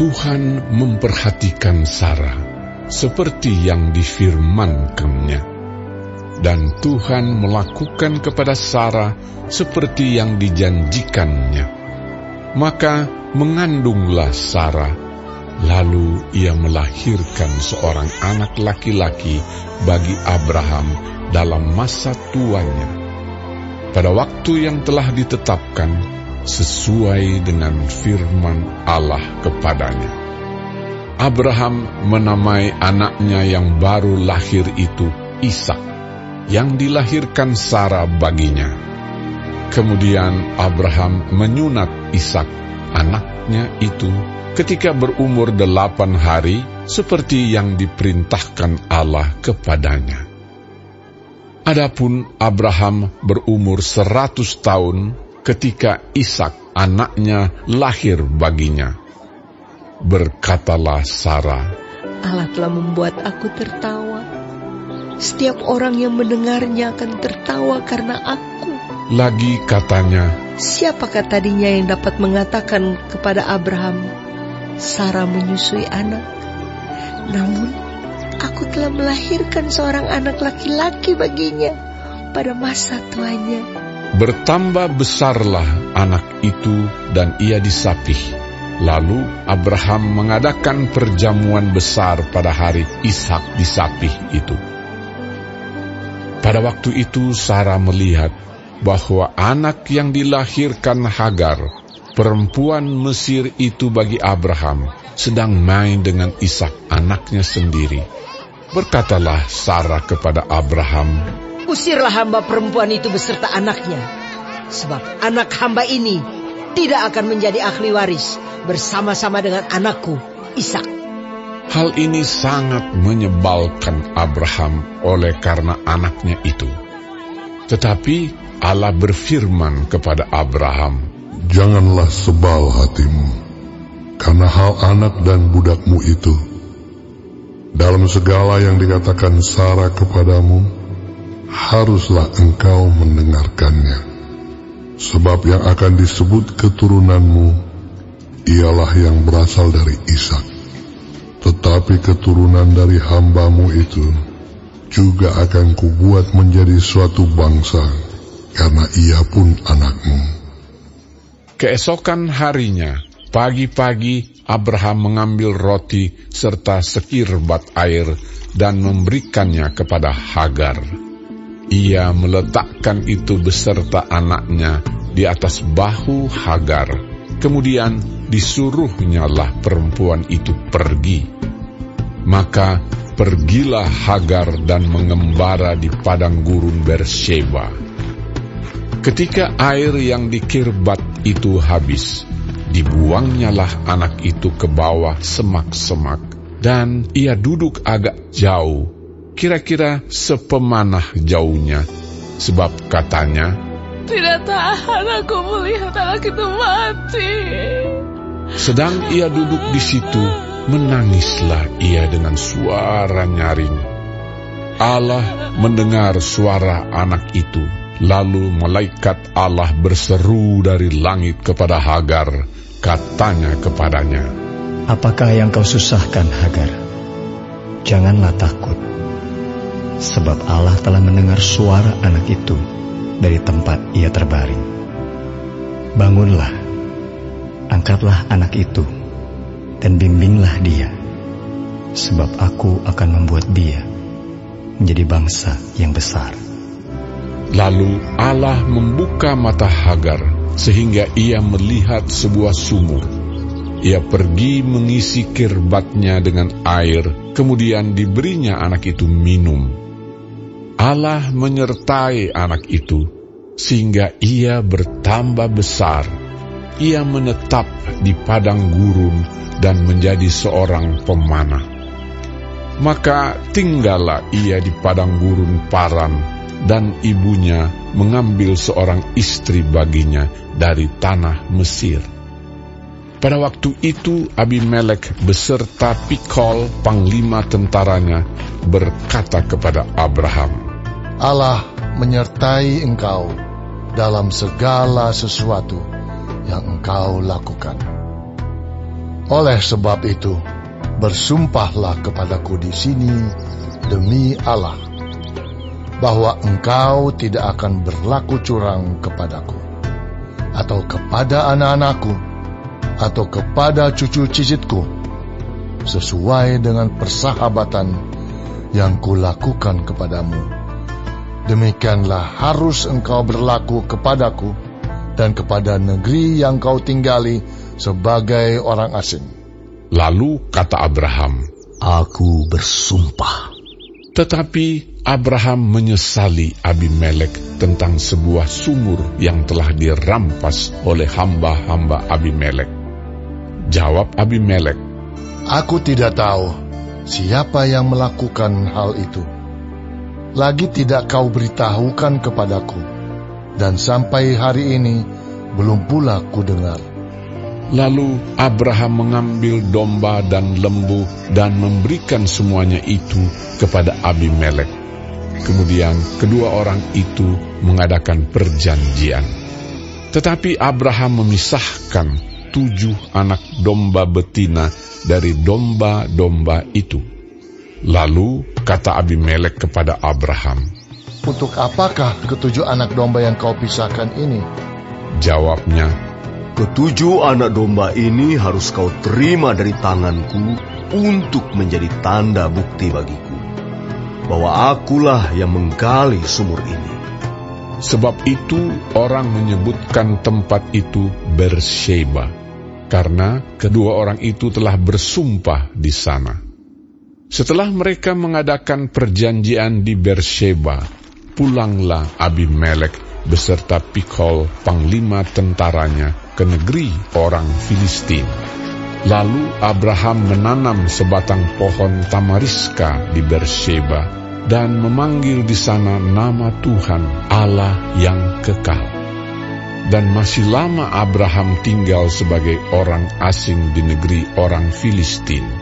Tuhan memperhatikan Sarah seperti yang difirmankannya. Dan Tuhan melakukan kepada Sarah seperti yang dijanjikannya. Maka mengandunglah Sarah, lalu ia melahirkan seorang anak laki-laki bagi Abraham dalam masa tuanya. Pada waktu yang telah ditetapkan, sesuai dengan firman Allah kepadanya. Abraham menamai anaknya yang baru lahir itu Ishak, yang dilahirkan Sarah baginya. Kemudian Abraham menyunat Ishak, anaknya itu, ketika berumur delapan hari, seperti yang diperintahkan Allah kepadanya. Adapun Abraham berumur seratus tahun ketika Ishak anaknya lahir baginya. Berkatalah Sarah, Allah telah membuat aku tertawa. Setiap orang yang mendengarnya akan tertawa karena aku. Lagi katanya, Siapakah tadinya yang dapat mengatakan kepada Abraham, Sarah menyusui anak? Namun, aku telah melahirkan seorang anak laki-laki baginya pada masa tuanya. Bertambah besarlah anak itu dan ia disapih. Lalu Abraham mengadakan perjamuan besar pada hari Ishak disapih itu. Pada waktu itu Sarah melihat bahwa anak yang dilahirkan Hagar, perempuan Mesir itu bagi Abraham, sedang main dengan Ishak anaknya sendiri. Berkatalah Sarah kepada Abraham, Usirlah hamba perempuan itu beserta anaknya. Sebab anak hamba ini tidak akan menjadi ahli waris bersama-sama dengan anakku, Ishak. Hal ini sangat menyebalkan Abraham oleh karena anaknya itu. Tetapi Allah berfirman kepada Abraham, Janganlah sebal hatimu, karena hal anak dan budakmu itu. Dalam segala yang dikatakan Sarah kepadamu, haruslah engkau mendengarkannya. Sebab yang akan disebut keturunanmu ialah yang berasal dari Ishak. Tetapi keturunan dari hambamu itu juga akan kubuat menjadi suatu bangsa, karena ia pun anakmu. Keesokan harinya, pagi-pagi Abraham mengambil roti serta sekirbat air dan memberikannya kepada Hagar. Ia meletakkan itu beserta anaknya di atas bahu Hagar. Kemudian disuruhnyalah perempuan itu pergi. Maka pergilah Hagar dan mengembara di padang gurun Bersheba. Ketika air yang dikirbat itu habis, dibuangnyalah anak itu ke bawah semak-semak, dan ia duduk agak jauh kira-kira sepemanah jauhnya, sebab katanya, Tidak tahan aku melihat anak itu mati. Sedang ia duduk di situ, menangislah ia dengan suara nyaring. Allah mendengar suara anak itu, lalu malaikat Allah berseru dari langit kepada Hagar, katanya kepadanya, Apakah yang kau susahkan, Hagar? Janganlah takut sebab Allah telah mendengar suara anak itu dari tempat ia terbaring. Bangunlah, angkatlah anak itu, dan bimbinglah dia, sebab aku akan membuat dia menjadi bangsa yang besar. Lalu Allah membuka mata Hagar, sehingga ia melihat sebuah sumur. Ia pergi mengisi kirbatnya dengan air, kemudian diberinya anak itu minum. Allah menyertai anak itu sehingga ia bertambah besar. Ia menetap di padang gurun dan menjadi seorang pemanah. Maka tinggallah ia di padang gurun Paran dan ibunya mengambil seorang istri baginya dari tanah Mesir. Pada waktu itu Abimelek beserta Pikol panglima tentaranya berkata kepada Abraham, Allah menyertai engkau dalam segala sesuatu yang engkau lakukan. Oleh sebab itu, bersumpahlah kepadaku di sini demi Allah, bahwa engkau tidak akan berlaku curang kepadaku, atau kepada anak-anakku, atau kepada cucu cicitku, sesuai dengan persahabatan yang kulakukan kepadamu. Demikianlah harus engkau berlaku kepadaku dan kepada negeri yang kau tinggali sebagai orang asing. Lalu kata Abraham, Aku bersumpah. Tetapi Abraham menyesali Abimelek tentang sebuah sumur yang telah dirampas oleh hamba-hamba Abimelek. Jawab Abimelek, Aku tidak tahu siapa yang melakukan hal itu. Lagi tidak kau beritahukan kepadaku, dan sampai hari ini belum pula ku dengar. Lalu Abraham mengambil domba dan lembu dan memberikan semuanya itu kepada Abimelek. Kemudian kedua orang itu mengadakan perjanjian. Tetapi Abraham memisahkan tujuh anak domba betina dari domba-domba itu. Lalu kata Abimelek kepada Abraham, Untuk apakah ketujuh anak domba yang kau pisahkan ini? Jawabnya, Ketujuh anak domba ini harus kau terima dari tanganku untuk menjadi tanda bukti bagiku bahwa akulah yang menggali sumur ini. Sebab itu orang menyebutkan tempat itu Bersheba, karena kedua orang itu telah bersumpah di sana. Setelah mereka mengadakan perjanjian di Bersheba, pulanglah Abimelek beserta Pikol, panglima tentaranya, ke negeri orang Filistin. Lalu Abraham menanam sebatang pohon tamariska di Bersheba dan memanggil di sana nama Tuhan Allah yang kekal. Dan masih lama Abraham tinggal sebagai orang asing di negeri orang Filistin.